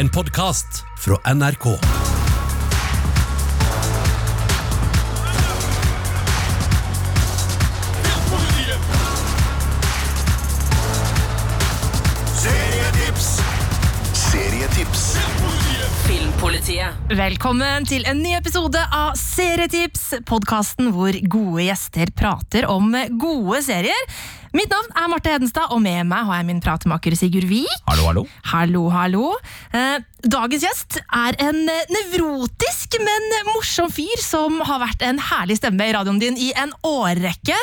En podkast fra NRK. Serietips! Serietips! Filmpolitiet. Velkommen til en ny episode av Serietips, podkasten hvor gode gjester prater om gode serier. Mitt navn er Marte Hedenstad, og med meg har jeg min pratemaker Sigurd Vik. Hallo, hallo. Hallo, hallo. Eh, dagens gjest er en eh, nevrotisk, men morsom fyr som har vært en herlig stemme i radioen din i en årrekke.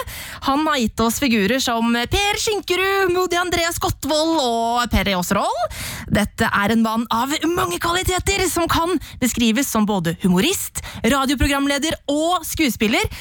Han har gitt oss figurer som Per Skinkerud, Modi Andreas Gottvold og Per Aasroll. Dette er en mann av mange kvaliteter, som kan beskrives som både humorist, radioprogramleder og skuespiller.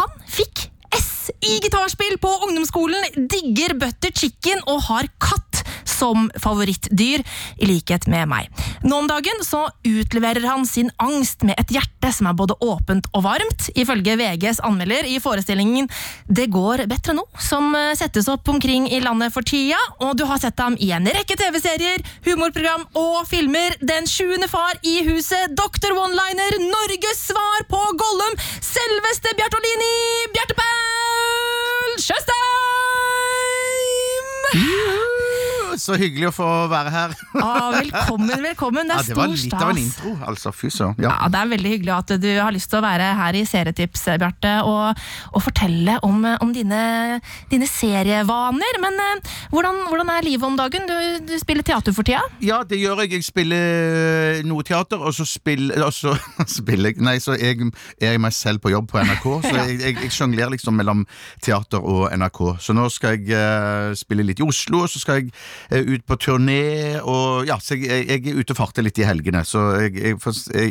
Han fikk S i gitarspill på ungdomsskolen, digger butter chicken og har katt som favorittdyr, i likhet med meg. Nå om dagen så utleverer han sin angst med et hjerte som er både åpent og varmt, ifølge VGs anmelder i forestillingen Det går bedre nå, som eh, settes opp omkring i landet for tida, og du har sett ham i en rekke TV-serier, humorprogram og filmer. Den sjuende far i huset, Dr. One-liner, Norges svar på Gollum, selveste Bjartolini, Bjarte Paul Tjøstheim! Så hyggelig å få være her. Ah, velkommen, velkommen. Det Ja, er det var stor litt av en intro, altså. Fy søren. Ja. Ja, Det er veldig hyggelig at du har lyst til å være her i Serietips, Bjarte, og, og fortelle om, om dine, dine serievaner. Men eh, hvordan, hvordan er livet om dagen? Du, du spiller teater for tida? ja, det gjør jeg. Jeg spiller noe teater, og så spiller, og så spiller jeg Nei, så jeg er jeg meg selv på jobb på NRK, så jeg, jeg, jeg sjonglerer liksom mellom teater og NRK. Så nå skal jeg eh, spille litt i Oslo, og så skal jeg eh, ut på turné, og ja, så jeg, jeg, er ute og farter litt i helgene, så jeg, jeg,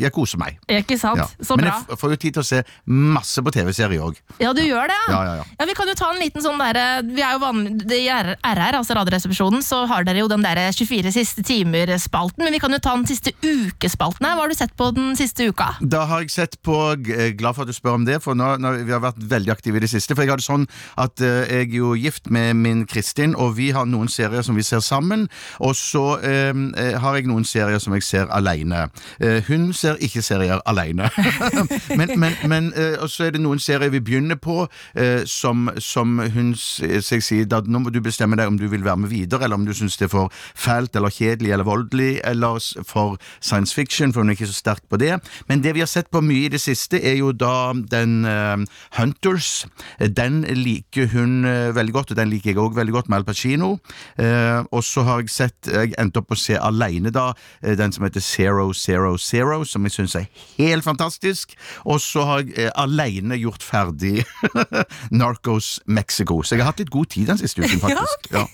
jeg, koser meg. Ikke sant? Ja. Så Men jeg får jo tid til å se masse på TV-serier òg. Ja, du gjør det, Ja, ja, ja. Vi kan jo ta en liten sånn derre Vi er jo vanlig I RR, altså Radioresepsjonen, så har dere jo den derre 24 siste timer-spalten, men vi kan jo ta den siste ukespalten her. Hva har du sett på den siste uka? Da har jeg sett på eh, Glad for at du spør om det, for nå, nå vi har vært veldig aktive i det siste. For jeg har det sånn at uh, jeg er jo gift med min Kristin, og vi har noen serier som vi ser sammen. Og så eh, eh, har jeg noen serier som jeg ser alene. Eh, hun ser ikke serier alene. men men, men eh, og så er det noen serier vi begynner på eh, som, som hun jeg sier da, nå må du bestemme deg om du vil være med videre, eller om du syns det er for fælt eller kjedelig eller voldelig, eller for science fiction, for hun er ikke så sterk på det. Men det vi har sett på mye i det siste, er jo da den eh, Hunters. Den liker hun eh, veldig godt, og den liker jeg òg veldig godt, med Al Pacino. Eh, og så har jeg sett Jeg endte opp å se aleine, da, eh, den som heter Zero Zero Zero, som jeg syns er helt fantastisk. Og så har jeg eh, aleine gjort ferdig Narcos Mexico. Så jeg har hatt litt god tid den siste uken, faktisk. Ja,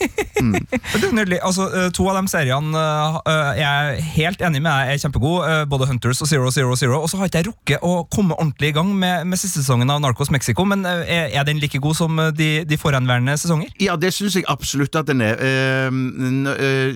er nydelig. Altså, eh, to av de seriene eh, jeg er helt enig med deg er kjempegode. Både Hunters og Zero Zero Zero. Og så har ikke jeg rukket å komme ordentlig i gang med, med siste sesongen av Narcos Mexico. Men er, er den like god som de, de forhenværende sesonger? Ja, det syns jeg absolutt at den er. Eh,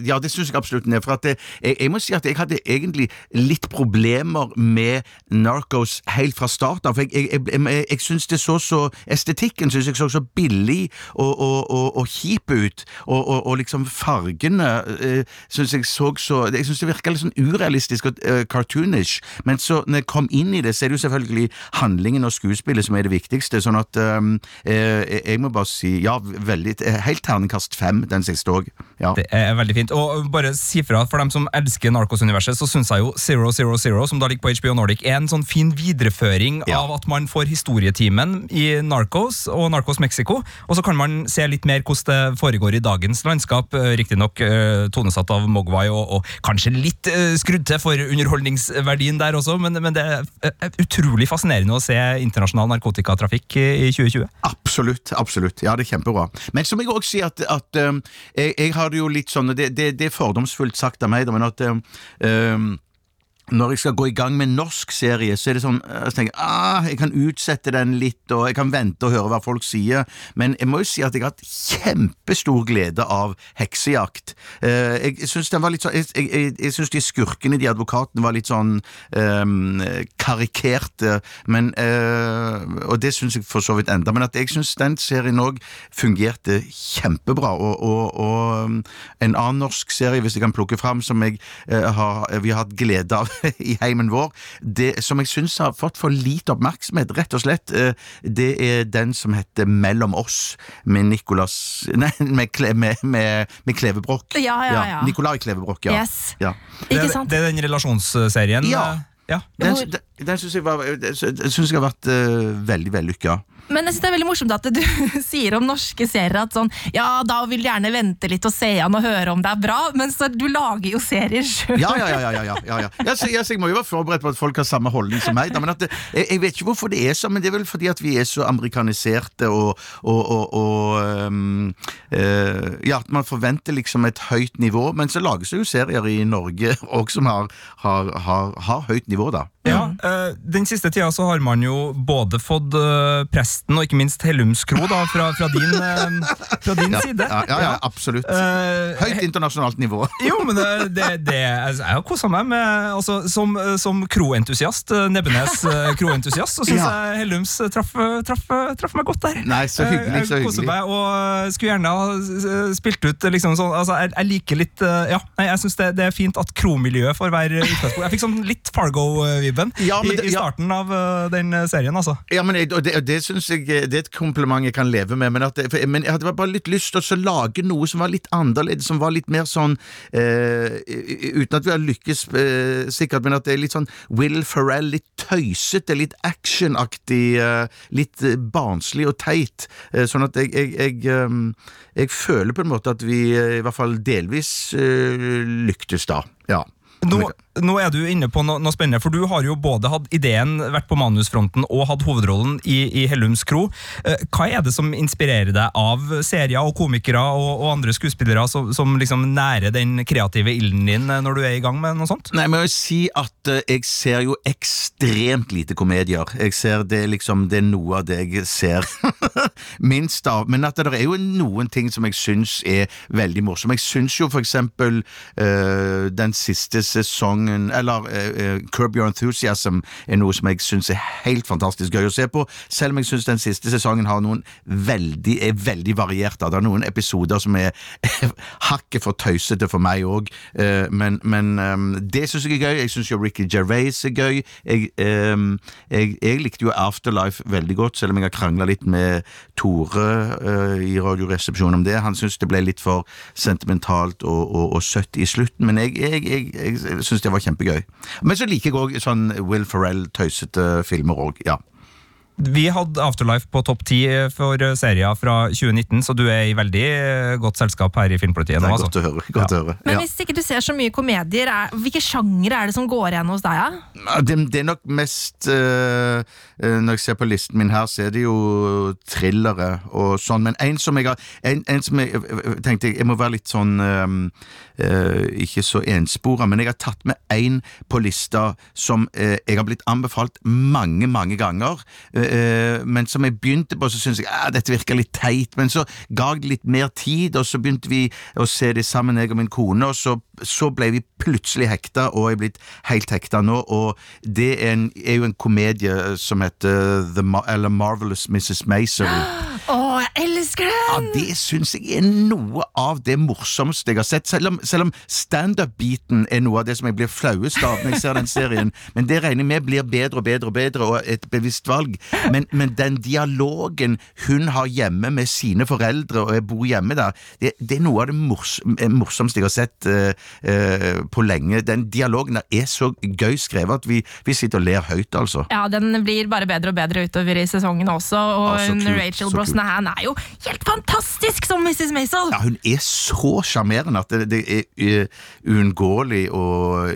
ja, det syns jeg absolutt den er. For at det, jeg, jeg må si at jeg hadde egentlig litt problemer med Narcos helt fra starten av. For jeg, jeg, jeg, jeg, syns det så så Estetikken syns jeg så så billig og, og, og, og kjip ut. Og, og, og liksom fargene uh, syns jeg så så Jeg syns det virka litt sånn urealistisk og uh, cartoonish. Men så når jeg kom inn i det, så er det jo selvfølgelig handlingen og skuespillet som er det viktigste. Sånn at um, eh, jeg må bare si ja, veldig Helt terningkast fem, den siste òg. Ja. Det er veldig fint. Og bare si fra, for dem som elsker Narcos-universet, så syns jeg jo Zero Zero Zero, som da ligger på HBO Nordic, er en sånn fin videreføring Ja. av at man får historietimen i Narcos og Narcos Mexico, og så kan man se litt mer hvordan det foregår i dagens landskap, eh, riktignok uh, tonesatt av Mogwai, og, og kanskje litt eh, skrudd til for underholdningsverdien der også, men, men det er eh, utrolig fascinerende å se internasjonal narkotikatrafikk i i 2020. Absolutt. absolutt, Ja, det er kjempebra. Men så må jeg også si at, at jeg, jeg har det jo litt sånn det, det, det er fordomsfullt sagt av meg, men at um, når jeg skal gå i gang med en norsk serie, så er det sånn jeg så tenker jeg, ah, jeg kan utsette den litt, og jeg kan vente og høre hva folk sier, men jeg må jo si at jeg har hatt kjempestor glede av Heksejakt. Eh, jeg syns den var litt sånn Jeg, jeg, jeg, jeg syns de skurkene, de advokatene, var litt sånn eh, karikerte, men eh, Og det syns jeg for så vidt enda, men at jeg syns den serien òg fungerte kjempebra, og, og, og um, en annen norsk serie, hvis jeg kan plukke fram, som jeg, eh, har, vi har hatt glede av i heimen vår, det som jeg syns har fått for lite oppmerksomhet, rett og slett, eh, det er den som heter Mellom oss, med Nicolas Nei, med, Kle, med, med, med Klevebrok. Ja, ja, ja. Nicolai Klevebrok, ja. Yes. ja. Ikke det, sant? det er den relasjonsserien? Ja. eh, ja. Den, den, den syns jeg, synes jeg har vært uh, veldig vellykka. Men jeg synes det er veldig morsomt at du sier om norske serier at sånn Ja, da vil du gjerne vente litt og se an og høre om det er bra, men så du lager jo serier sjøl. Ja, ja, ja. ja, ja, ja. Jeg, jeg, jeg må jo være forberedt på at folk har samme holdning som meg. Da, men at det, jeg, jeg vet ikke hvorfor det er sånn, men det er vel fordi at vi er så amerikaniserte og, og, og, og um, uh, Ja, at man forventer liksom et høyt nivå, men så lages det jo serier i Norge òg som har, har, har, har høyt nivå, da. Ja, uh, Den siste tida så har man jo både fått eh, Presten og ikke minst Hellums Kro da, fra, fra din, eh, fra din Ja, side. ja, ja, ja absolutt. Uh, Høyt internasjonalt nivå. Jo, men det, det, det altså, Jeg har kosa meg med altså, Som, som kroentusiast, eh, Nebbenes kroentusiast, så syns jeg Hellums traff, traff, traff meg godt der. Nei, så hyggelig, så hyggelig. meg, og skulle gjerne ha spilt ut liksom sånn altså, jeg, jeg liker litt Ja, nei, jeg syns det, det er fint at kromiljøet får være utgangspunkt. Jeg fikk sånn litt Fargo-vibben Ja, i, i starten av den serien, altså. Ja, men det, det, det, det synes jeg Det er et kompliment jeg kan leve med, men, at, for, men jeg hadde bare litt lyst til å lage noe som var litt annerledes, som var litt mer sånn eh, Uten at vi har lykkes eh, sikkert, men at det er litt sånn Will Ferrell, litt tøysete, litt actionaktig, eh, litt eh, barnslig og teit. Eh, sånn at jeg, jeg, jeg, eh, jeg føler på en måte at vi eh, i hvert fall delvis eh, lyktes da. Ja. Nå, nå er du inne på noe, noe spennende, for du har jo både hatt ideen, vært på manusfronten og hatt hovedrollen i, i Hellums Kro. Eh, hva er det som inspirerer deg av serier og komikere og, og andre skuespillere som, som liksom nærer den kreative ilden din eh, når du er i gang med noe sånt? Nei, men jeg må si at eh, jeg ser jo ekstremt lite komedier. Jeg ser det liksom, det er noe av det jeg ser minst av. Men at det er jo noen ting som jeg syns er veldig morsomme. Jeg syns jo for eksempel øh, den siste sesongen, eller uh, Curb Your Enthusiasm, er noe som jeg syns er helt fantastisk gøy å se på. Selv om jeg syns den siste sesongen har noen veldig, er veldig varierte. Det er noen episoder som er hakket for tøysete for meg òg, men, men um, det syns jeg er gøy. Jeg syns jo Ricky Gervais er gøy. Jeg, um, jeg, jeg likte jo Afterlife veldig godt, selv om jeg har krangla litt med Tore uh, i Radioresepsjonen om det. Han syns det ble litt for sentimentalt og, og, og søtt i slutten, men jeg, jeg, jeg, jeg syns det var kjempegøy. Men så liker jeg òg sånn Will Ferrell-tøysete filmer òg, ja. Vi hadde Afterlife på topp ti for serier fra 2019, så du er i veldig eh, godt selskap her i Filmpolitiet Det nå. er altså. godt å høre. Godt å høre. Men Ja. hvis ikke du ser så mye komedier, er, hvilke sjangere er det som går igjen hos deg? Ja? Ja, Det, det er nok mest eh, eh, Når jeg ser på listen min her, så er det jo thrillere og sånn. Men en som jeg har En, en som jeg tenkte jeg, jeg må være litt sånn eh, eh, Ikke så enspora, men jeg har tatt med én på lista som uh, jeg har blitt anbefalt mange, mange ganger. Men som jeg begynte på, så syntes jeg at dette virka litt teit. Men så ga jeg det litt mer tid, og så begynte vi å se det sammen, jeg og min kone, og så, så ble vi plutselig hekta, og er blitt helt hekta nå. Og det er, en, er jo en komedie som heter The Mar Marvelous Mrs. Maisel. Å, jeg elsker den! Ja, det syns jeg er noe av det morsomste jeg har sett. Selv om, selv om standup-biten er noe av det som jeg blir flauest av når jeg ser den serien. Men det regner jeg med blir bedre og bedre og bedre, og et bevisst valg. Men, men den dialogen hun har hjemme med sine foreldre, og jeg bor hjemme der, det, det er noe av det mors morsomste jeg har sett uh, uh, på lenge. Den dialogen der er så gøy skrevet at vi, vi sitter og ler høyt, altså. Ja, Den blir bare bedre og bedre utover i sesongen også. Og Ja, så hun kult, Rachel er jo helt fantastisk som Mrs. Maisel! Ja, hun er så sjarmerende at det, det er uh, uunngåelig å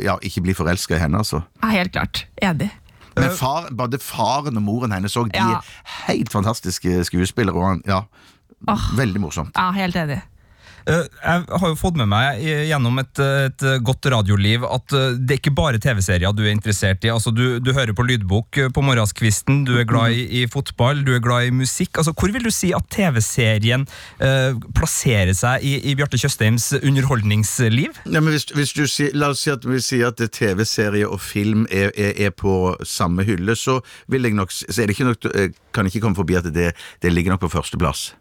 ja, ikke bli forelska i henne, altså. Ja, helt klart. Enig. Men far, både faren og moren hennes òg, de Ja. er helt fantastiske skuespillere. Og han, ja, oh, Veldig morsomt. Ja, helt enig. Eh, Jeg har jo fått med meg gjennom et, et godt radioliv at eh, det er ikke bare TV-serier du er interessert i. Altså, du, du hører på lydbok eh, på morgenskvisten, du er glad i, i fotball, du er glad i musikk. Altså, hvor vil du si at TV-serien eh, plasserer seg i, i Bjarte Tjøstheims underholdningsliv? Ja, men hvis, hvis du sier, La oss si at vi sier at TV-serie og film er, er, er på samme hylle, så vil jeg nok så er det ikke nok, kan jeg ikke komme forbi at det, det ligger nok på førsteplass.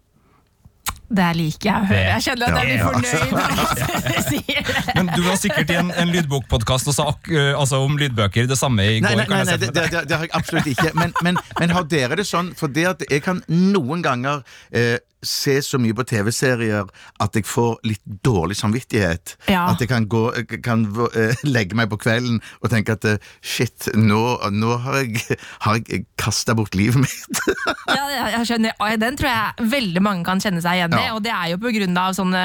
Det liker jeg å høre. Jeg kjenner at jeg blir fornøyd det. Men du var sikkert i en, en lydbokpodkast og sa ak- eh, altså, om lydbøker det samme i går. nei, kan nei, nei det, det, det, det har jeg absolutt ikke. Men, men, men har dere det sånn? For det at jeg kan noen ganger eh, se så mye på TV-serier at jeg får litt dårlig samvittighet. Ja. At jeg kan, gå, kan eh, legge meg på kvelden og tenke at eh, shit, nå, nå har jeg, har jeg kasta bort livet mitt. Ja, jeg, skjønner. Den tror jeg veldig mange kan kjenne seg igjen i. Ja. Og det er jo på grunn av sånne,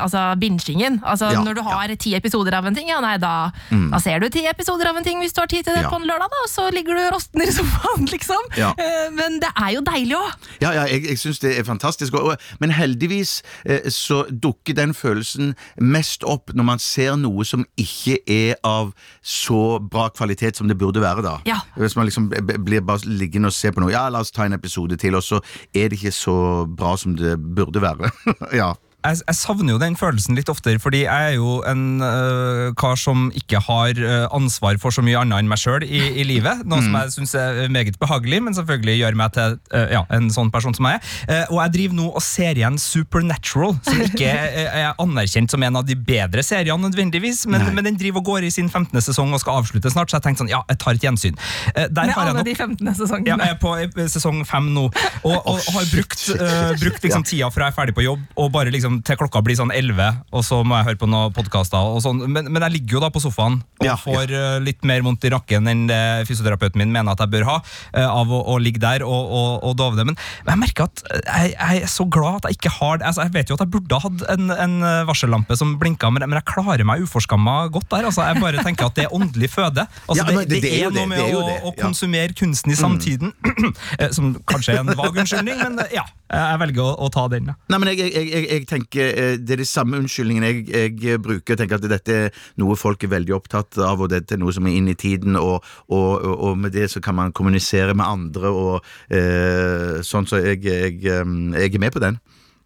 altså bingingen. Altså, Ja, når du har ti episoder av en ting, ja, nei, da, da ser du ti episoder av en ting hvis du har tid til det på en lørdag, da, og så ligger du og rostner i sofaen, liksom. Eh, Men det er jo deilig òg. Ja, ja, jeg, jeg syns det er fantastisk. Og, men heldigvis eh, så dukker den følelsen mest opp når man ser noe som ikke er av så bra kvalitet som det burde være, da. Ja. Hvis man liksom blir bare liggende og se på noe, ja, la oss ta en episode til, og så er det ikke så bra som det burde være. ja. Jeg, jeg savner jo den følelsen litt oftere, fordi jeg er jo en uh, kar som ikke har øh, ansvar for så mye annet enn meg sjøl i, i livet. Noe som jeg syns er meget behagelig, men selvfølgelig gjør meg til uh, ja, en sånn person som jeg er. Uh, og jeg driver nå og ser igjen Supernatural, som ikke er, er anerkjent som en av de bedre seriene nødvendigvis, men, men den driver og går i sin 15. sesong og skal avslutte snart, så jeg tenkte sånn, ja, jeg tar et gjensyn. Eh, Med alle nok de 15. sesongene. ja, jeg er på eh, sesong 5 nå, og, og har brukt, eh, brukt liksom tida fra jeg er ferdig på jobb, og bare liksom til klokka blir sånn 11, og så må jeg høre på noen podkaster. Sånn. Men, men jeg ligger jo da på sofaen og Ja, får ja. litt mer vondt i rakken enn det fysioterapeuten min mener at jeg bør ha, eh, av å, å ligge der og, og, og dove det. Men, men jeg merker at jeg, jeg er så glad at jeg ikke har det. Altså, jeg vet jo at jeg burde ha hatt en, en eh, varsellampe som blinka, men, men jeg klarer meg uforskamma godt der. Altså, jeg bare tenker at det er åndelig føde. Altså, Ja, det, det, det- er noe med det er å, å konsumere kunsten i samtiden, mm. som kanskje er en vag unnskyldning, men eh, ja, jeg velger å, å ta den. Nei, men jeg, jeg, jeg, jeg tenker eh, Det er de samme unnskyldningene jeg, jeg bruker. Jeg tenker at dette er noe folk er veldig opptatt av, og dette er noe som er inn i tiden, og, og, og, med det så kan man kommunisere med andre, og eh, sånn, så jeg, jeg, eh, jeg er med på den.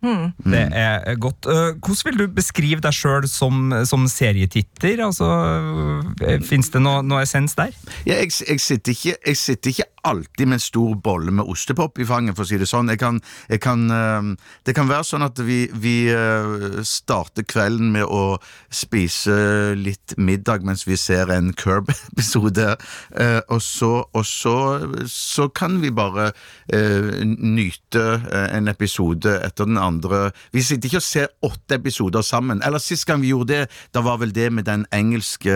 Det er godt. Eh, Hvordan vil du beskrive deg sjøl som, som serietitter? Altså, Fins det noe, noe essens der? Ja, jeg, jeg, sitter ikke, jeg sitter ikke alltid med en stor bolle med ostepop i fanget, for å si det sånn. Jeg kan, jeg kan, eh, det kan være sånn at vi, vi eh, starter kvelden med å spise litt middag mens vi ser en Curb-episode, eh, og, så, og så, så kan vi bare eh, nyte en episode etter den andre. Vi sitter ikke og ser åtte episoder sammen. Eller sist gang vi gjorde det, da var vel det med den engelske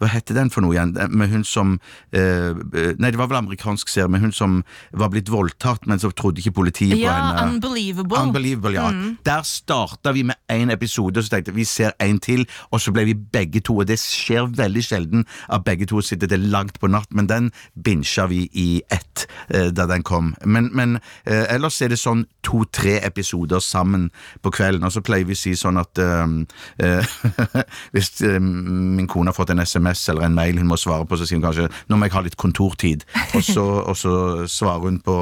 Hva heter den for noe igjen? Med hun som Nei, det var vel amerikansk serie, med hun som var blitt voldtatt, men så trodde ikke politiet på henne. Unbelievable. Unbelievable, ja. Der starta vi med én episode, og så tenkte vi vi ser en til, og så ble vi begge to. Og det skjer veldig sjelden at begge to sitter til langt på natt, men den binsja vi i ett eh, da den kom. Men, men eh, ellers er det sånn to-tre episoder sammen på kvelden, og så pleier vi å si sånn at eh, hvis eh, min kone har fått en SMS eller en mail hun må svare på, så sier hun kanskje nå må jeg ha litt kontortid, og så, og så svarer hun på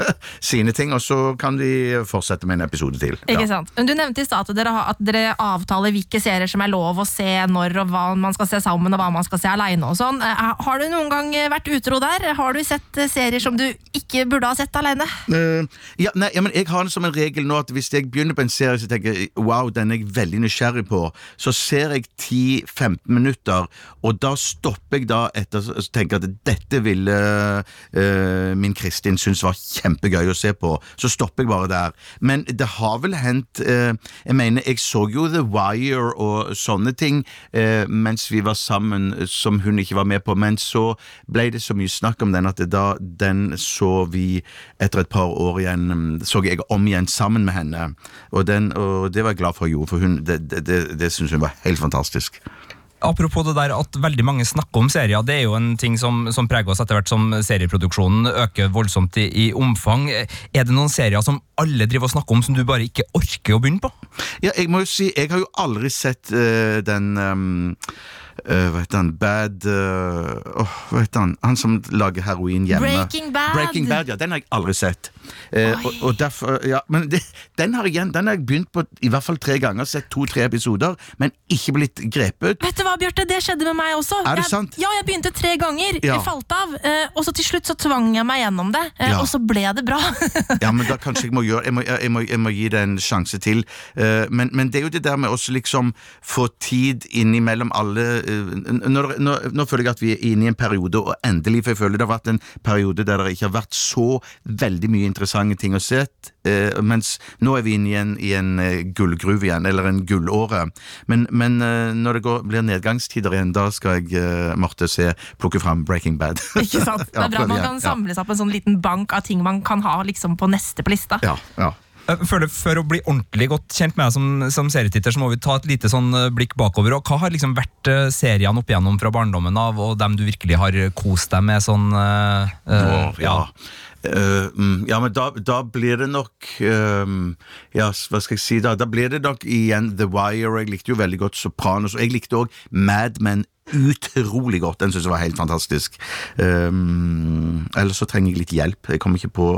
sine ting, og så kan vi fortsette med en episode til. Ikke sant? Men Du nevnte i stad at, at dere avtaler hvilke serier som er lov å se når, og hva man skal se sammen og hva man skal se aleine. og sånn. Eh, Har du noen gang vært utro der? Har du sett eh, serier som du ikke burde ha sett aleine? Uh, ja, nei, ja, men jeg har det som en regel nå at hvis jeg begynner på en serie så tenker jeg wow, den er jeg veldig nysgjerrig på, så ser jeg 10-15 minutter, og da stopper jeg da etter og tenker at dette ville eh, min Kristin synes var kjempegøy å se på. Så stopper jeg bare der. Men det har vel hendt eh, Jeg mener, jeg så jo The Wire og sånne ting eh, mens vi var sammen, eh, som hun ikke var med på, men så ble det så mye snakk om den at da den så vi etter et par år igjen mm, Så jeg om igjen sammen med henne, og, den, og det var jeg glad for å gjøre, for hun, det, det, det, det syns hun var helt fantastisk. Apropos det der at veldig mange snakker om serier, det er jo en ting som, som preger oss etter hvert som serieproduksjonen øker voldsomt i, i omfang. Er det noen serier som alle driver og snakker om som du bare ikke orker å begynne på? Ja, jeg må jo si, jeg har jo aldri sett uh, den um, eh, Hva heter han? Bad uh, oh, Hva heter han? Han som lager heroin hjemme. Breaking Bad. Breaking Bad, ja, Den har jeg aldri sett. Uh, og, og derfor, ja, men det, den har igjen, den har jeg begynt på i hvert fall tre ganger, sett to-tre episoder, men ikke blitt grepet. Vet du hva, Bjarte? Det skjedde med meg også. Er det jeg, sant? Ja, jeg begynte tre ganger. Ja. Jeg falt av. og så til slutt så tvang jeg meg gjennom det, Ja. og så ble det bra. Ja, men da kanskje jeg må gjøre Jeg må, jeg må, jeg må gi det en sjanse til. Men, men det er jo det der med å liksom få tid innimellom alle eh, når, når, Nå føler jeg at vi er inne i en periode, og endelig, for jeg føler det har vært en periode der det ikke har vært så veldig mye interessante ting å se. eh, mens nå er vi inne i en, i en eh, gullgruve igjen, eller en gullåre. Men, men når det går, blir nedgangstider igjen, da skal jeg, Marte, se, plukke fram Breaking Bad. Ikke sant? Det er bra man kan samle seg opp en sånn liten bank av ting man kan ha liksom på neste på lista. Ja, ja. Jeg føler For å bli ordentlig godt kjent med deg som, som serietitter, så må vi ta et lite sånn eh, blikk bakover. og Hva har liksom vært eh, seriene opp igjennom fra barndommen av, og dem du virkelig har kost deg med? sånn... Uh, oh, Åh, ja. Mm, ja, men da, da blir det nok um, Ja, hva skal jeg si da? Da blir det nok igjen The Wire. Jeg likte jo veldig godt Sopranos. Og jeg likte òg Mad Men utrolig godt. Den syns jeg var helt fantastisk. Um, ellers så trenger jeg litt hjelp. Jeg kommer ikke på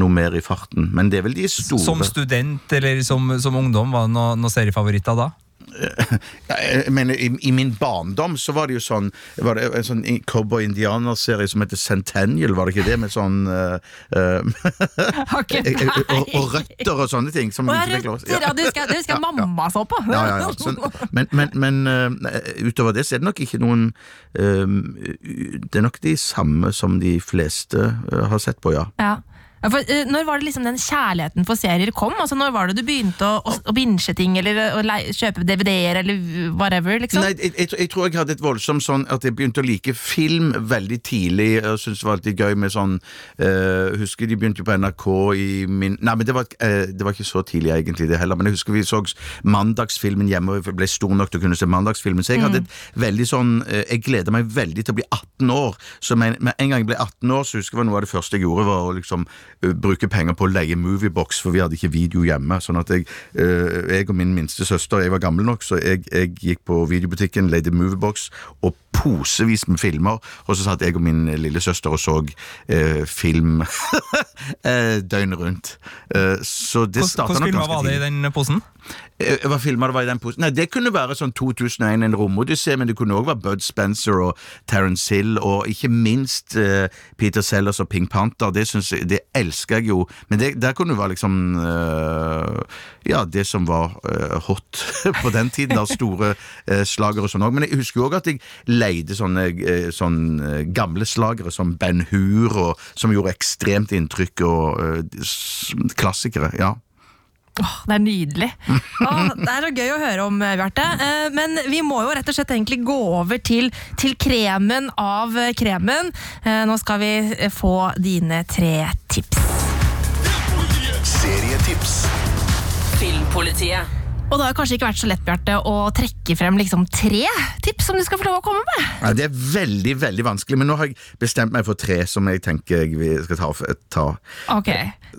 noe mer i farten. Men det er vel de store. Som student eller som, som ungdom, var det noen noe seriefavoritter da? Jeg mener, i, I min barndom så var det jo sånn var det en sånn cowboy-indianerserie som heter Centennial, var det ikke det? Med sånn uh, og, og røtter og sånne ting. Som Og røtter, ja, det husker det husker ja, mamma så på. Ja, ja. Sånn, men men, men uh, utover det så er det nok ikke noen eh, Det er nok de samme som de fleste uh, har sett på, ja. Ja. Ja, For, uh, når var det liksom den kjærligheten for serier kom? Altså Når var det du begynte å, å, å binche ting, eller å lei- kjøpe DVD-er, eller whatever? liksom? Nei, jeg, jeg, jeg tror jeg hadde et voldsomt sånn at jeg begynte å like film veldig tidlig. Jeg syntes det var alltid gøy med sånn uh, Husker de begynte på NRK i min Nei, men det var, uh, det var ikke så tidlig egentlig, det heller. Men jeg husker vi så mandagsfilmen hjemme, og jeg ble stor nok til å kunne se mandagsfilmen. Så jeg hadde et veldig sånn eh, Jeg gleda meg veldig til å bli 18 år. Så med, med en gang jeg ble 18 år, så husker jeg var noe av det første jeg gjorde, var å liksom eh, bruke penger på å leie Moviebox, for vi hadde ikke video hjemme. Sånn at jeg, eh, jeg og min minste søster, jeg var gammel nok, så jeg, jeg gikk på videobutikken, leide Moviebox og posevis med filmer, og så satt jeg og min lille søster og så eh, film eh, døgnet rundt. Eh, så det Hvilke starta nok filmer ganske var det i den posen? Eh, Hva filmer det var i den posen? Nei, Det kunne være sånn 2001, en romodyssé, men det kunne òg være Bud Spencer og Terence Hill, og ikke minst uh, Peter Sellers og Pink Panther. Det, synes det elsker jeg jo. Men det, der kunne det være liksom uh, Ja, det som var uh, hot på den tiden. Da, store slagere og sånn òg. Men jeg husker jo òg at jeg leide sånne, sånne gamle slagere som Ben Hur, og, som gjorde ekstremt inntrykk, og klassikere. ja. Åh, det er nydelig. Åh, det er så gøy å høre om, eh, Bjarte. Eh, Men vi må jo rett og slett egentlig gå over til, til kremen av eh, kremen. Eh, Nå skal vi få dine tre tips. Serietips. Filmpolitiet. Og det har kanskje ikke vært så lett, Bjarte, å trekke frem liksom tre tips som du skal få lov å komme med. Ja, Det er veldig veldig vanskelig, men nå har jeg bestemt meg for tre som jeg tenker jeg vi skal ta. ta. Ok,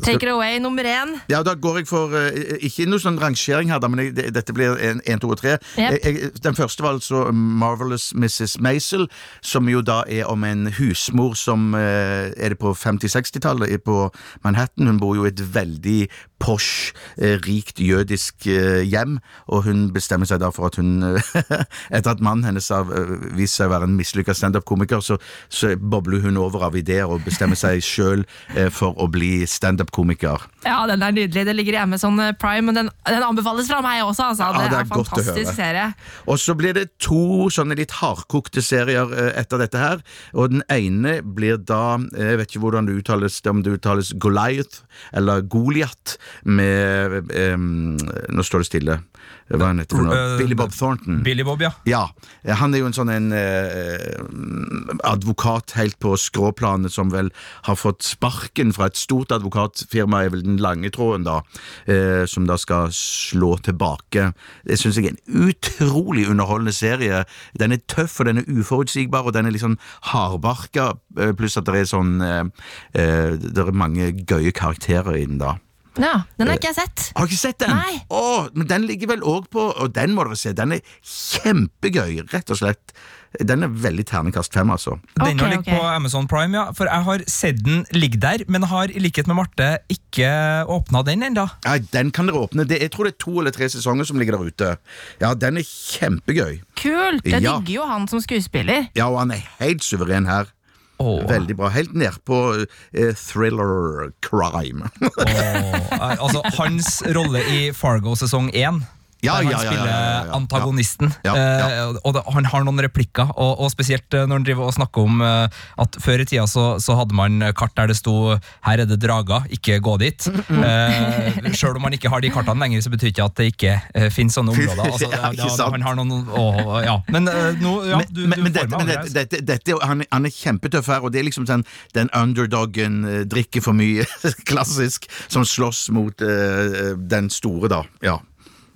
Take it away, nummer én. Ja, Da går jeg for eh, Ikke noe sånn rangering her, men jeg, dette blir én, to og tre. Den første var altså Marvelous Mrs. Maisel, som jo da er om en husmor som eh, Er det på 50-60-tallet på Manhattan? Hun bor jo i et veldig posh, eh, rikt jødisk hjem, og hun bestemmer seg da for at hun Etter at mannen hennes har vist seg å være en mislykka standup-komiker, så, så bobler hun over av ideer og bestemmer seg sjøl for å bli standup-komiker. Ja, den er nydelig. Det ligger i Amazon eh, Prime, men den, den anbefales fra meg også. Altså. Ja, det, det er, er fantastisk serie. Og så blir det to sånne litt hardkokte serier eh, etter dette her. Og den ene blir da eh, Jeg vet ikke hvordan det uttales, om det uttales Goliath eller Goliat med um, Nå står det stille. Hva han heter uh. Eh, Billy Bob Thornton. Billy Bob, ja. Ja, eh, han er jo en sånn en eh, advokat helt på skråplanet som vel har fått sparken fra et stort advokatfirma, er vel den lange tråden, da, eh, som da skal slå tilbake. Det syns jeg er en utrolig underholdende serie. Den er tøff, og den er uforutsigbar, og den er litt sånn hardbarka, eh, pluss at det er sånn eh, eh, Det er mange gøye karakterer i den, da. Ja, Den har ikke jeg sett. Har du ikke sett den? Nei. Åh, men den ligger vel òg på Og den må dere se. Den er kjempegøy, rett og slett. Den er veldig terningkast fem, altså. Den Ok, ligger okay. på Amazon Prime, ja. For jeg har sett den ligge der, men har i likhet med Marte ikke åpna den ennå. Nei, Den kan dere åpne. Det, jeg tror det er to eller tre sesonger som ligger der ute. Ja, Den er kjempegøy. Kult! Jeg Ja. digger jo han som skuespiller. Ja, og han er helt suveren her. Åh. Veldig bra. Helt nedpå eh, thriller crime. Åh, altså, hans rolle i Fargo sesong 1 Ja, der han ja, ja, ja, spiller antagonisten. Eh, og det, Han har noen replikker, og, og spesielt eh, når han driver og snakker om eh, at før i tida så, så hadde man kart der det sto 'her er det drager, ikke gå dit'. Uh, Sjøl om man ikke har de kartene lenger, så betyr ikke at det ikke finnes sånne områder. Altså, ikke ja, sant. han har noen åh, ja. Men nå, ja, du, men, du får meg dette, det. dette, dette, han, er- han er kjempetøff her, og det er liksom sånn, den underdoggen eh, drikker for mye, klassisk, som slåss mot uh, den store, da. Ja.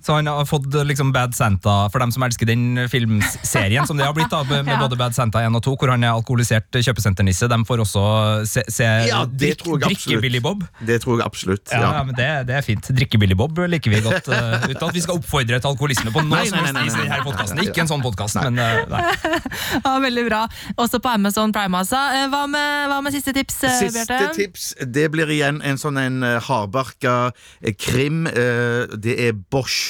Så han har fått liksom Bad Santa, for dem som elsker den filmserien, som det har blitt da, med Ja. både Bad Santa 1 og 2, hvor han er alkoholisert kjøpesenternisse. De får også se, se Ja, det tror jeg drikke absolutt. Billy Bob. Det tror jeg absolutt. Ja, Ja. ja, men det, det er fint. Drikke Billy Bob liker vi godt. Uh, uten at vi skal oppfordre til alkoholisme på noe som helst i denne podkasten. Ikke en sånn podkast, men uh, nei. Ja, Veldig bra. Også på Amazon Prime, altså. Eh, Hva med, hva med siste tips, Siste Bjarte? tips, det blir igjen en sånn en hardbarka krim. Det er Bosch.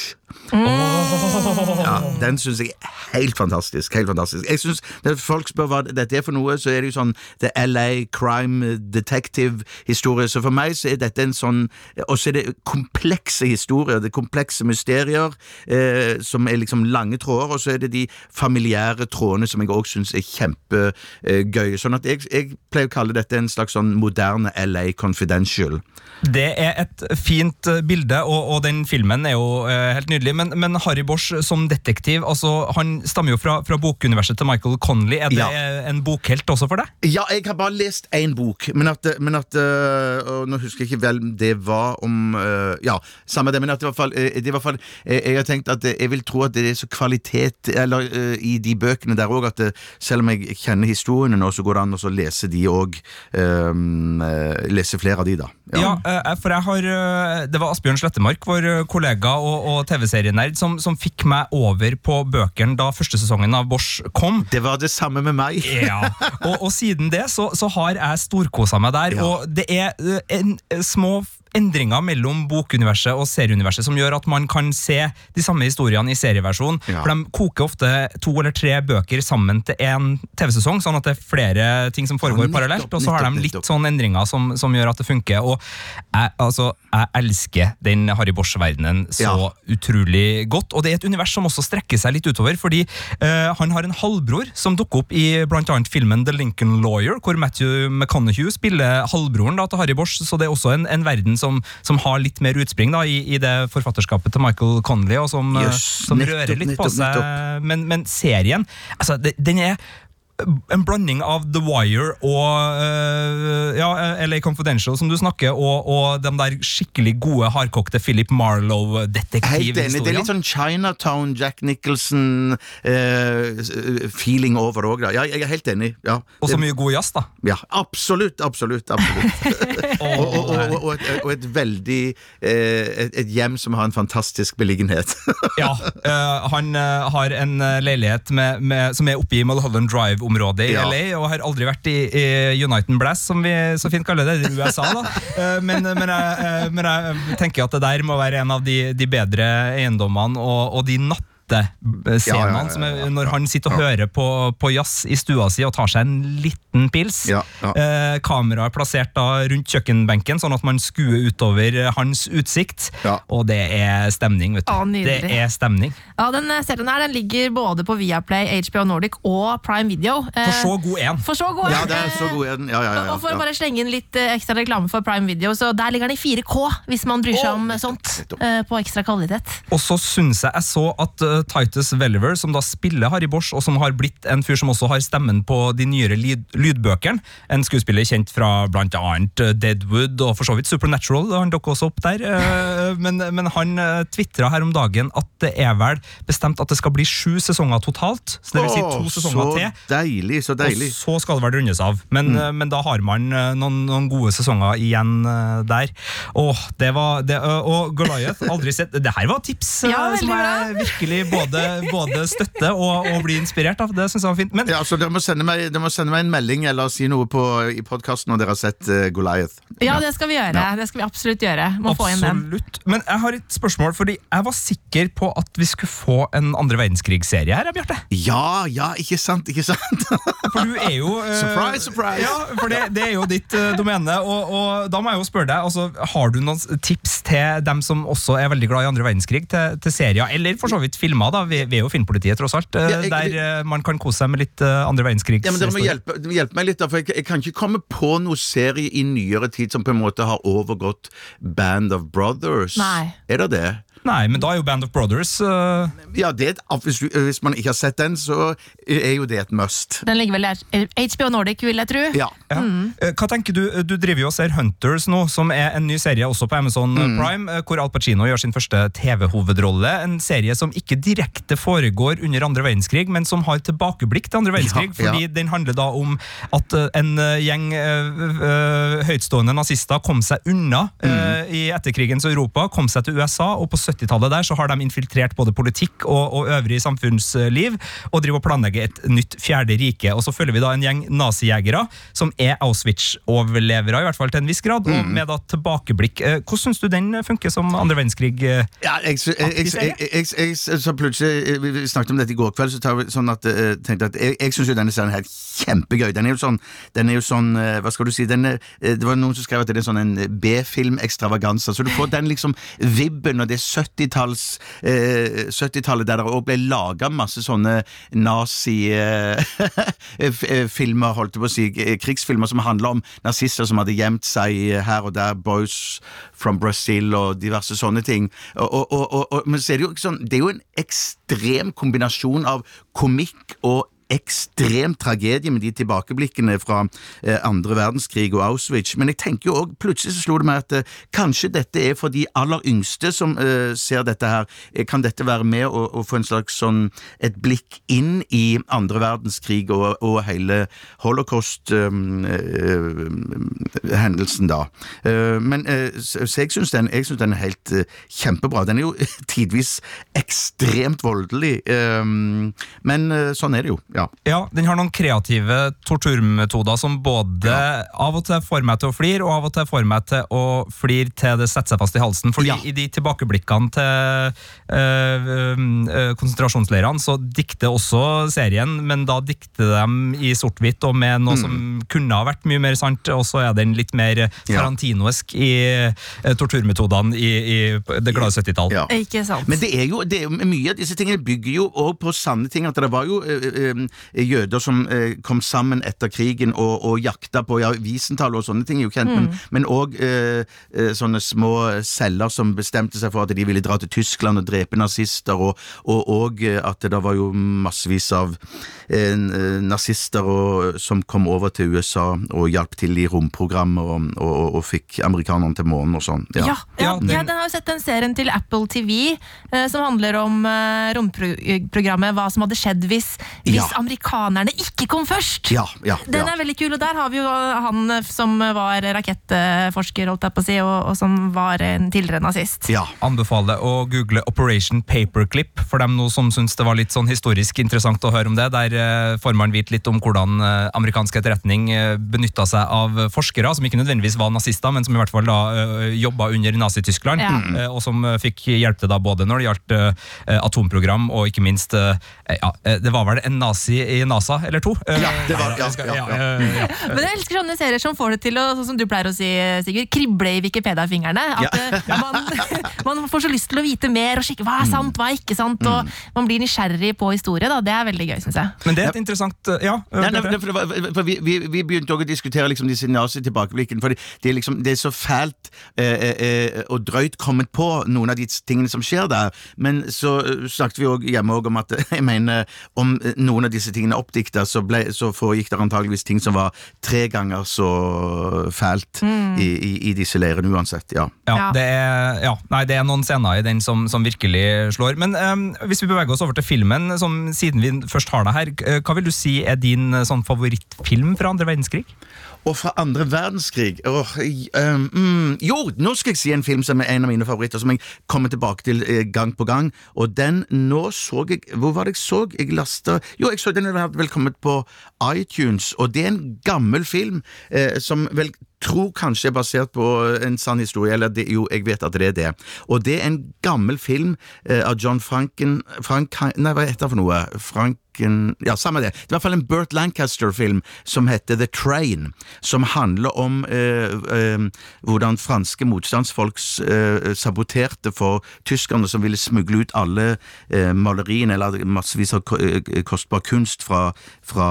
Ja, den syns jeg er helt fantastisk. Helt fantastisk. Jeg synes, Når folk spør hva dette er for noe, så er det jo sånn det er LA crime detective-historie. Så for meg så er dette en sånn Og så er det komplekse historier. Det er komplekse mysterier eh, som er liksom lange tråder, og så er det de familiære trådene som jeg òg syns er kjempegøy. Sånn at jeg, jeg pleier å kalle dette en slags sånn moderne LA Confidential. Det er et fint bilde, og, og den filmen er jo eh, helt nydelig. Men, men Harry Bosch som detektiv, altså, han stammer jo fra, fra bokuniverset til Michael Connolly. Er det Ja. eh, en bokhelt også for deg? Ja, jeg har bare lest én bok, men at, men at øh, Nå husker jeg ikke vel det var om øh, Ja, samme det, men at det i hvert fall, det i hvert fall Jeg har tenkt at jeg vil tro at det er så kvalitet eller, i de bøkene der òg, at selv om jeg kjenner historiene nå, så går det an å så lese de òg. lese flere av de, da. Ja, eh, for jeg har eh, Det var Asbjørn Slettemark, vår eh, kollega og, og TV-serienerd, som, som fikk meg over på bøkene da første sesongen av Bosch kom. Det var det samme med meg. Ja, og, og siden det så, så har jeg storkosa meg der, Ja. og det er en, en, eh, små endringer mellom bokuniverset og serieuniverset som gjør at man kan se de samme historiene i serieversjon. Ja. For de koker ofte to eller tre bøker sammen til én TV-sesong, sånn at det er flere ting som foregår ja, parallelt, og så har de litt sånne sånn endringer som, som gjør at det funker. Og jeg, altså, jeg elsker den Harry Bosch-verdenen så Ja. utrolig godt, og det er et univers som også strekker seg litt utover, fordi uh, han har en halvbror som dukker opp i annet filmen The Lincoln Lawyer, hvor Matthew McConaughey spiller halvbroren da, til Harry Bosch, så det er også en, en verden som, som har litt mer utspring da, i, i det forfatterskapet til Michael Connolly, og som, yes, som nettopp, rører litt på seg. Men, men serien, altså, den er en blanding av The Wire og øh, ja, LA Confidential, som du snakker, og, og de der skikkelig gode, hardkokte Philip enig. Det er litt sånn Chinatown, Jack Nicholson-feeling over det òg. Ja, jeg er helt enig. Ja. Og så mye god jazz, da. Ja, absolutt, absolutt. absolutt. og, og, og, et, og et veldig eh, et, et hjem som har en fantastisk beliggenhet. Ja, Han har en leilighet med, med, som er oppe i Mulholland Drive-området i Ja. LA, og har aldri vært i, i United Blast, som vi så fint kaller det, i USA. da. Eh, men, men, jeg, eh, men jeg tenker at det der må være en av de, de bedre eiendommene, og, og de natt Ja, ja, scenene ja, som er ja, når han sitter og hører på, på jazz i stua si og tar seg en liten pils. Ja, ja. Eh, Kameraet er plassert da rundt kjøkkenbenken, sånn at man skuer utover hans utsikt. Ja. Og det er stemning, vet du. Å, det er stemning. Ja, den eh, serien her den ligger både på Viaplay, HBO Nordic og Prime Video. Eh, For så god en. For så god en. Ja, det er så god en. Ja, ja, ja, Og for å bare slenge inn litt eh, ekstra reklame for Prime Video, så der ligger den i 4K, hvis man bryr seg oh, om sånt. eh, På ekstra kvalitet. Og så syns jeg jeg så at eh, Titus Welliver, som da spiller Harry Bosch, og som har blitt en fyr som også har stemmen på de nyere lyd lydbøkene. En skuespiller kjent fra annet eh, Deadwood og for så vidt Supernatural. Han dukker også opp der. eh, Men, men han uh, tvitra her om dagen at det er vel bestemt at det skal bli sju sesonger totalt. Så det vil si to sesonger så til. deilig, så deilig. Og så skal det vel rundes av. Men, Mm. eh, men da har man eh, noen, noen gode sesonger igjen eh, der. Åh, det var det, eh, Og Goliath, aldri sett Det her var tips eh, Ja, som jeg virkelig både, både støtte og, og bli inspirert av. Det syns jeg var fint. Men Ja, så dere må, sende meg, dere må sende meg en melding eller si noe på, i podkasten når dere har sett uh, Goliath. Ja, det skal vi gjøre. Det skal vi absolutt gjøre. Må få inn den. absolutt. Men jeg har et spørsmål, fordi jeg var sikker på at vi skulle få en andre verdenskrig-serie her, Bjarte. Ja, ja, ikke sant, ikke sant? For du er jo uh, Surprise, surprise. Ja, for det, det er jo ditt uh, domene. Og, og da må jeg jo spørre deg, altså, har du noen tips til dem som også er veldig glad i andre verdenskrig, til, til serier, eller for så vidt filmer? da, Vi, vi er jo filmpolitiet, tross alt. eh, Ja, jeg- der eh, man kan kose seg med litt eh, andre verdenskrig. Ja, men Dere må hjelpe, hjelpe meg litt, da, for jeg, jeg kan ikke komme på noe serie i nyere tid som på en måte har overgått Band of Brothers. Nei. Er det det? Nei, men da er jo Band of Brothers uh... Ja, det et, hvis, du, hvis man ikke har sett den, så er jo det et must. Den ligger vel der. HBO Nordic, vil jeg tro. Ja. ja. Mm. Hva tenker Du Du driver jo og ser Hunters nå, som er en ny serie også på Amazon mm. Prime, eh, hvor Al Pacino gjør sin første TV-hovedrolle. En serie som ikke direkte foregår under andre verdenskrig, men som har tilbakeblikk til andre verdenskrig. Ja, ja. fordi den handler da om at eh, en eh, gjeng uh, uh, høytstående nazister kom seg unna mm. i etterkrigens Europa, kom seg til USA, og på 70-tallet der så har de infiltrert både politikk og, og øvrig samfunnsliv, og driver og planlegger et nytt fjerde rike. Og så følger vi da en gjeng nazijegere som er Auschwitz-overlevere, i hvert fall til en viss grad, og med da tilbakeblikk. Eh, Hvordan syns du den funker som andre verdenskrig? eh? Ja, jeg, jeg, jeg, jeg, så plutselig eh, Vi snakket om dette i går kveld, så tar vi sånn at, tenkte at jeg, jeg syns jo denne serien er kjempegøy. Den er jo sånn, den er jo sånn Hva skal du si? Den er, det var noen som skrev at det er sånn en B-film-ekstravaganse. Så du får den liksom vibben, og det er 70-talls eh, 70-tallet der det òg ble laga masse sånne nazi-filmer, holdt jeg på å si, eh, krigsfilmer som handler om nazister som hadde gjemt seg eh, her og der, Boys from Brazil og diverse sånne ting. Og, og, og, men så er det jo ikke sånn Det er jo en ekstrem kombinasjon av komikk og ekstrem tragedie med de tilbakeblikkene fra eh, andre verdenskrig og Auschwitz. Men jeg tenker jo også, plutselig så slo det meg at eh, kanskje dette er for de aller yngste som eh, ser dette her. Kan dette være med å, få en slags sånn et blikk inn i andre verdenskrig og, og hele holocaust-hendelsen, da. Men så, jeg syns den, synes den er helt kjempebra. Den er jo tidvis ekstremt voldelig, men sånn er det jo. Ja. Ja, den har noen kreative torturmetoder som både av og til får meg til å flire, og av og til får meg til å flire til det setter seg fast i halsen. Fordi Ja. i de tilbakeblikkene til øh, øh, konsentrasjonsleirene, så dikter også serien, men da dikter de i sort-hvitt og med noe som kunne ha vært mye mer sant, og så er den litt mer tarantinoesk i uh, torturmetodene i, i det glade 70-tall. Ja. Ikke sant? Men det er jo, det er mye av disse tingene bygger jo òg på sanne ting. At det var jo øh, eh, jøder som eh, kom sammen etter krigen og, og jakta på ja, Wiesenthal og sånne ting er jo kjent, men- men òg eh, eh, sånne små celler som bestemte seg for at de ville dra til Tyskland og drepe nazister, og, og, og eh, at det da var jo massevis av eh, nazister og, som kom over til USA og hjalp til i romprogrammer og, og, fikk amerikanerne til månen og sånn. Ja, ja, Ja, den- ja, den har jo sett den serien til Apple TV eh, som handler om eh, romprogrammet Hva som hadde skjedd hvis, hvis Ja. Amerikanerne ikke kom først. Ja, ja, Den ja. er veldig kul, og der har vi jo han eh, som var rakettforsker, holdt jeg på å si, og, og som var en tidligere nazist. ja. anbefaler å google Operation Paperclip for dem nå som syns det var litt sånn historisk interessant å høre om det. Der eh, får man vite litt om hvordan eh, amerikansk etterretning benytta seg av forskere som ikke nødvendigvis var nazister, men som i hvert fall da jobba under Nazi-Tyskland, Ja. og som fikk hjelp til da både når det gjaldt atomprogram og ikke minst ja, Det var vel en Nazi i NASA, eller to. Eh, Ja, det var- ja, ja, ja. eh. Men jeg elsker sånne serier som får det til å sånn som du pleier å si, Sigurd, krible i Wikipedia-fingrene. At eh, man, man får så lyst til å vite mer og sjekke hva er sant, hva er ikke sant. Og man blir nysgjerrig på historie. Da. Det er veldig gøy, syns jeg. Men det er et interessant eh, Ja. eh, Nei, nei, for var, for vi, vi, vi begynte også å diskutere liksom disse nazi-tilbakeblikkene. For det er, liksom, det er så fælt eh, eh, og drøyt kommet på noen av de tingene som skjer der. Men så eh, snakket vi også hjemme også om at jeg mener, om eh, noen av disse tingene er oppdikta, så, ble- så foregikk det antageligvis ting som var tre ganger så fælt i, i, i disse leirene uansett. Ja. Ja, Ja. Det, er, ja, nei, det er noen scener i den som, som virkelig slår. Men um, hvis vi beveger oss over til filmen, som, siden vi først har deg her, eh, hva vil du si er din eh, sånn, favorittfilm fra andre verdenskrig? Og fra andre verdenskrig åh, um, Jo, nå skal jeg si en film som er en av mine favoritter, som jeg kommer tilbake til eh, gang på gang. Og den nå så jeg Hvor var det jeg så? Jeg lasta Jo, jeg så den hadde vel kommet på iTunes, og det er en gammel film eh, som vel tror kanskje er basert på en sann historie, eller det, jo, jeg vet at det er det. Og det er en gammel film eh, av John Franken Frank, Nei, hva heter det for noe? Franken Ja, samme det. Det er i hvert fall en Burt Lancaster-film som heter The Train, som handler om eh, eh, hvordan franske motstandsfolk eh, saboterte for tyskerne som ville smugle ut alle eh, maleriene, eller massevis av eh, kostbar kunst fra, fra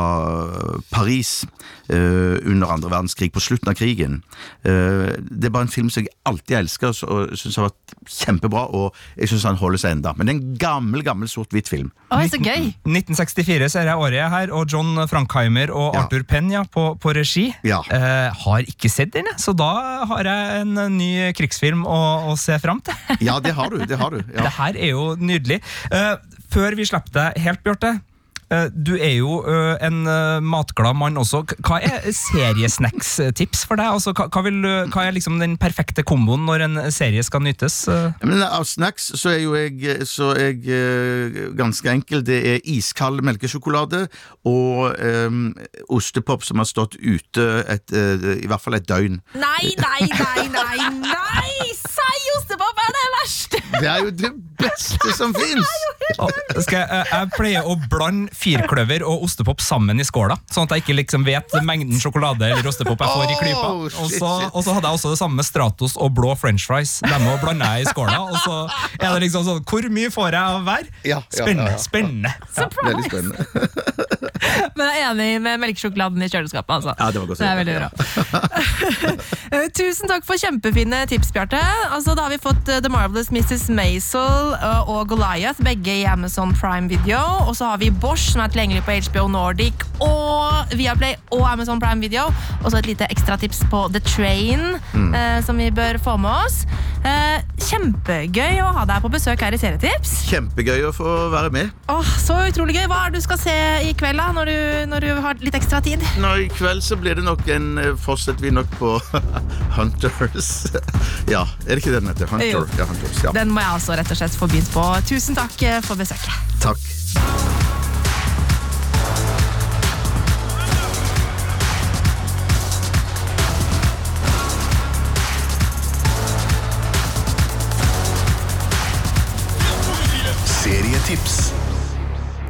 Paris eh, under andre verdenskrig, på slutten av krigen. Eh, det er bare en film som jeg alltid elsker og- syns har vært kjempebra, og jeg syns han holder seg enda. Men det er en gammel, gammel sort-hvitt film. Oi, så gøy! 1964 ser jeg året her, og John Frankheimer og Ja. Arthur Penn ja, på, på regi. Ja. Eh, har ikke sett den, så da har jeg en ny krigsfilm å, å se fram til. Ja, det har du. Det har du. Ja. Det her er jo nydelig. Eh, før vi slipper deg helt, Bjarte. Eh, Du er jo eh, en eh, matglad mann også. Hva er seriesnacks-tips for deg? Altså, hva, vil, hva er liksom den perfekte komboen når en serie skal nytes? Men av snacks så er jo jeg, så er jeg ganske enkel. Det er iskald melkesjokolade og um, ostepop som har stått ute et, i hvert fall et døgn. Nei, nei, nei, nei! nei! Sei ostepop er det verste! Det er jo det beste som fins! Jeg, jeg, jeg pleier å blande firkløver og ostepop sammen i skåla, sånn at jeg ikke liksom vet mengden sjokolade eller ostepop jeg får i klypa. Oh, Og så, og så hadde jeg også det samme med Stratos og blå french fries. Dem òg blanda jeg i skåla, og så er det liksom sånn Hvor mye får jeg av hver? Ja, ja, Spennende. ja, ja. spennende. Spennende. Men jeg er enig med melkesjokoladen i kjøleskapet. Altså. Ja, det var godt det er veldig bra. Eh, Tusen takk for kjempefine tips, Bjarte. Altså, da har vi fått eh, The Marvelous Mrs. Maisel eh, og Goliath, begge i Amazon Prime Video. Og så har vi Bosch, som er tilgjengelig på HBO Nordic og Viaplay og Amazon Prime Video. Og så et lite ekstratips på The Train, Mm. eh, som vi bør få med oss. Eh, kjempegøy å ha deg på besøk her i Serietips. Kjempegøy å få være med. Åh, så utrolig gøy. Hva er det du skal se i kveld, da, når du, når du har litt ekstra tid? Nå I kveld så blir det nok en eh, Fortsetter vi nok på Hunters. Ja, er det ikke det den heter? Hunter. Ja, Hunters, ja. Den må jeg altså rett og slett få begynt på. Tusen takk eh, for besøket. Takk. Serietips.